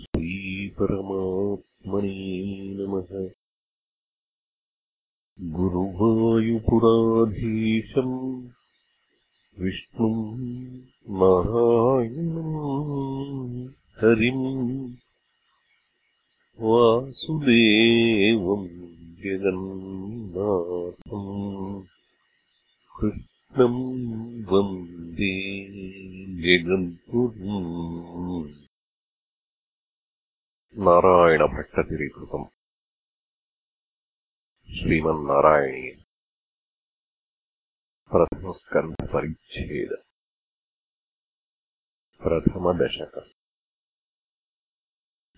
श्रीपरमात्मने नमः। गुरुवायुपुराधीशम् विष्णुम् नारायणम् हरिम् वासुदेवम् जगन्नाथम् कृष्णम् वन्दे नारायणभट्टतिरिकृतम् श्रीमन्नारायणीय प्रथमस्कन्धपरिच्छेद प्रथमदशक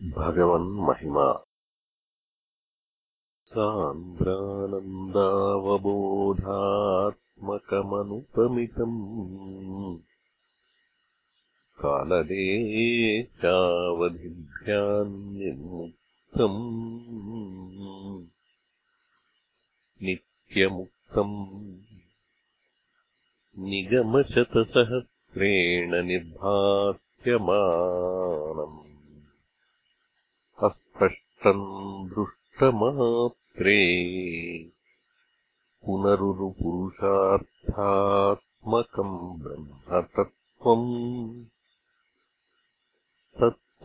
भगवन्महिमा सान्द्रानन्दावबोधात्मकमनुपमितम् कालदेशावधिभ्यान्निर्मुक्तम् नित्यमुक्तम्। निगमशतसहस्रेण निर्भास्यमानम्। अस्पष्टम् दृष्टमात्रे पुनरुरुपुरुषार्थात्मकम् ब्रह्मतत्त्वम्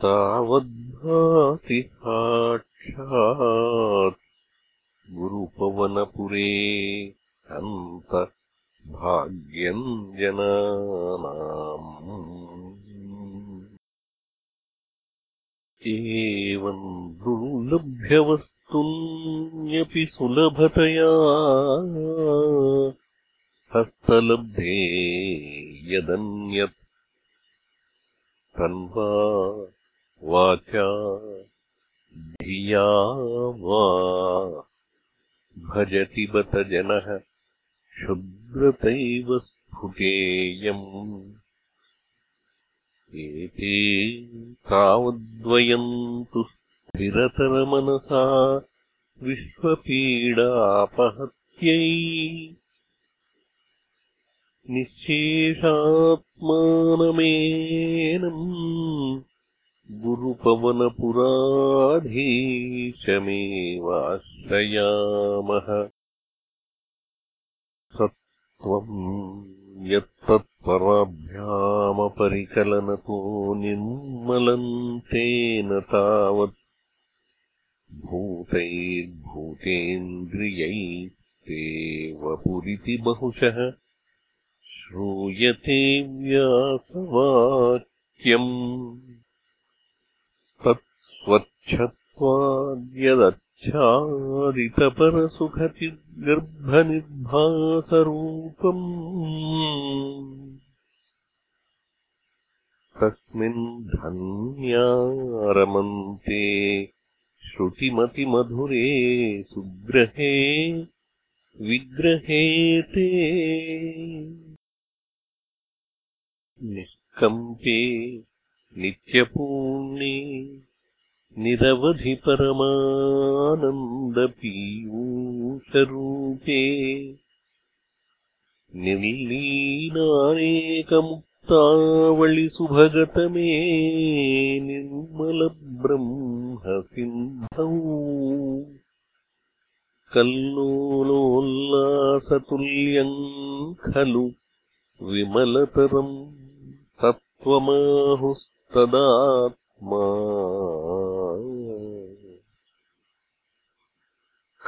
तत्तावद्भाति साक्षात् गुरुपवनपुरे हन्त भाग्यम् जनानाम् एवम् दुर्लभ्यवस्तुन्यपि सुलभतया हस्तलब्धे यदन्यत् तन्वा वाचा धिया वा। भजति बत जनः क्षुद्रतैव स्फुटेयम्। एते तावद्वयम् तु स्थिरतरमनसा विश्वपीडापहत्यै। निःशेषात्मानमेनम् गुरुपवनपुराधीशमेवाश्रयामः। सत्त्वम् यत्तत्पराभ्यामपरिकलनतो निर्मलम् तेन तावत् भूतैर्भूतेन्द्रियैस्ते वपुरिति बहुशः। श्रूयते व्यासवाक्यम् तत्स्वच्छत्वाद्यदच्छादितपरसुखचिद्गर्भनिर्भासरूपम् तस्मिन् धन्यारमन्ते श्रुतिमतिमधुरे सुग्रहे विग्रहे ते निष्कम्पे नित्यपूर्णे निरवधिपरमानन्दपीयूषरूपे निर्लीनानेकमुक्तावलिसुभगतमे निर्मलब्रह्मसिन्धौ कल्लोलोल्लासतुल्यम् खलु विमलतरम् तत्त्वमाहुस्तदात्मा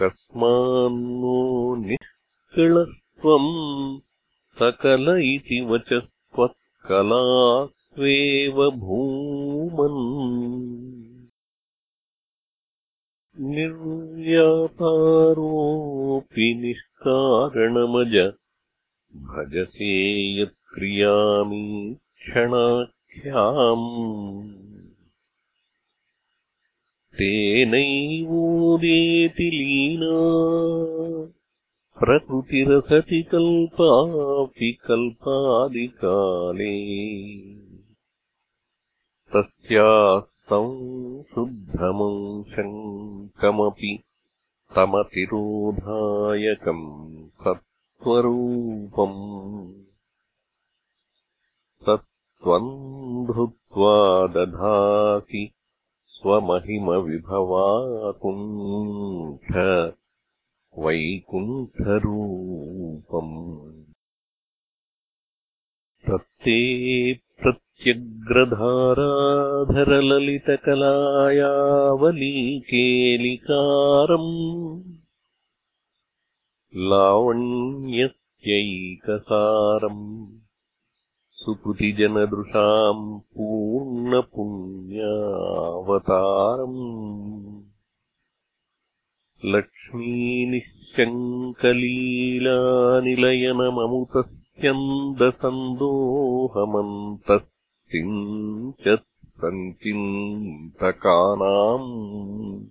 कस्मान्नो निष्कळत्वम् सकल इति वचस्त्वत्कलास्वेव भूमन्। निर्व्यापारोऽपि निष्कारणमज भजसे यत्क्रियामि क्षणाख्याम् तेनैवोदेति लीना। प्रकृतिरसति कल्पापि कल्पादिकाले तस्याः संशुद्धमंशम् कमपि तमतिरोधायकम् सत्त्वरूपम्। तत्त्वम् त्वा दधासि स्वमहिमविभवाकुण्ठ वैकुण्ठरूपम्। तत्ते प्रत्यग्रधाराधरललितकलायावलीकेलिकारम्। लावण्यस्यैकसारम् सुकृतिजनदृशाम् पूर्णपुण्यावतारम्। लक्ष्मीनिःशङ्कलीलानिलयनममुतस्यन्दसन्दोहमन्तस्तिञ्च सञ्चिन्तकानाम्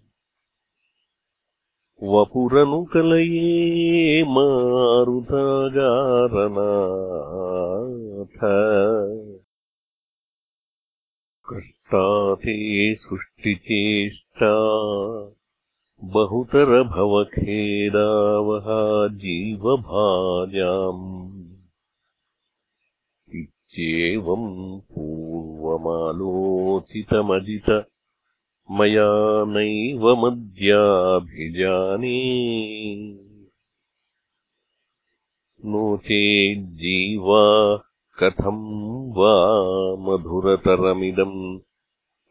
वपुरनुकलये मारुतागारनाथ कष्टाते सृष्टिचेष्टा बहुतरभवखेदावहा जीवभाजाम् इत्येवम् पूर्वमालोचितमजित मया नैवमद्याभिजाने नो चेज्जीवा कथम् वा मधुरतरमिदम्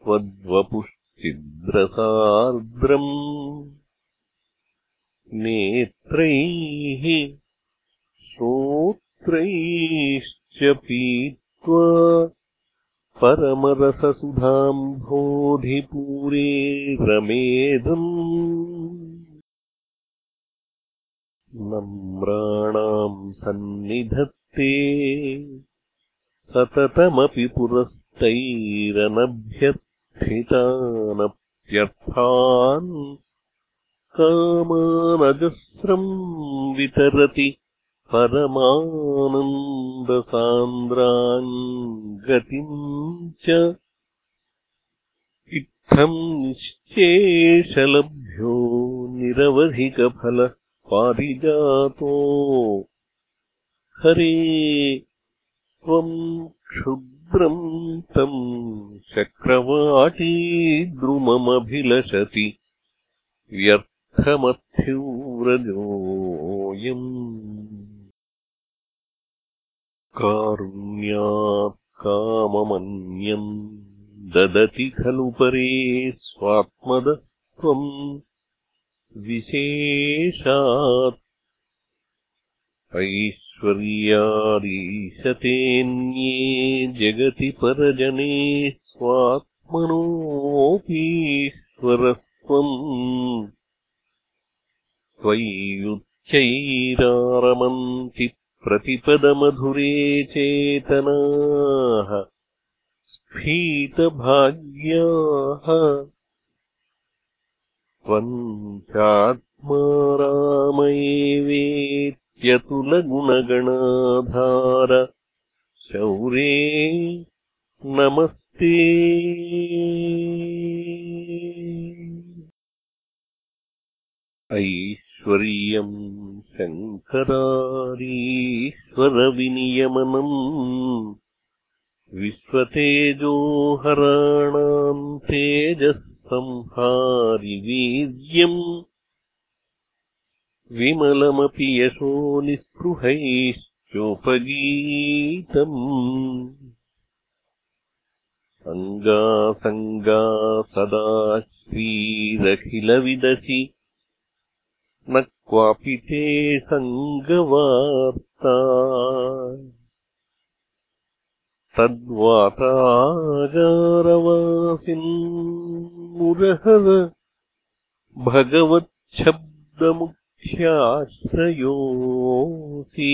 त्वद्वपुश्चिद्रसार्द्रम्? नेत्रैः श्रोत्रैश्च पीत्वा परमरससुधाम्भोधिपूरे रमेधम् नम्राणाम् सन्निधत्ते सततमपि पुरस्तैरनभ्यर्थितानप्यर्थान् कामानजस्रम् वितरति परमानन्दसान्द्रान् गतिम् च इत्थम् निश्चेषलभ्यो निरवधिकफलः पारिजातो हरे त्वम् क्षुद्रम् तम् चक्रवाटीद्रुममभिलषति व्यर्थमथ्युव्रजोऽयम् कारुण्यात् काममन्यम् ददति खलु परे स्वात्मदत्त्वम् विशेषात् ऐश्वर्यादीशतेऽन्ये जगति परजने स्वात्मनोऽपीश्वरस्त्वम् त्वय्युच्चैरारमन्ति प्रतिपदमधुरे चेतनाः स्फीतभाग्याः। त्वम् चात्मारामयेवेत्यतुलगुणगणाधार शौरे नमस्ते। ऐश्वर्यम् शङ्करारीश्वरविनियमनम् विश्वतेजोहराणाम् तेजःसंहारिवीर्यम् विमलमपि यशो निःस्पृहैश्चोपगीतम्। अङ्गासङ्गा सदा श्रीरखिलविदसि। न क्वापि ते सङ्गवार्ता। तद्वातागारवासिन्मुरहर भगवच्छब्दमुख्याश्रयोऽसि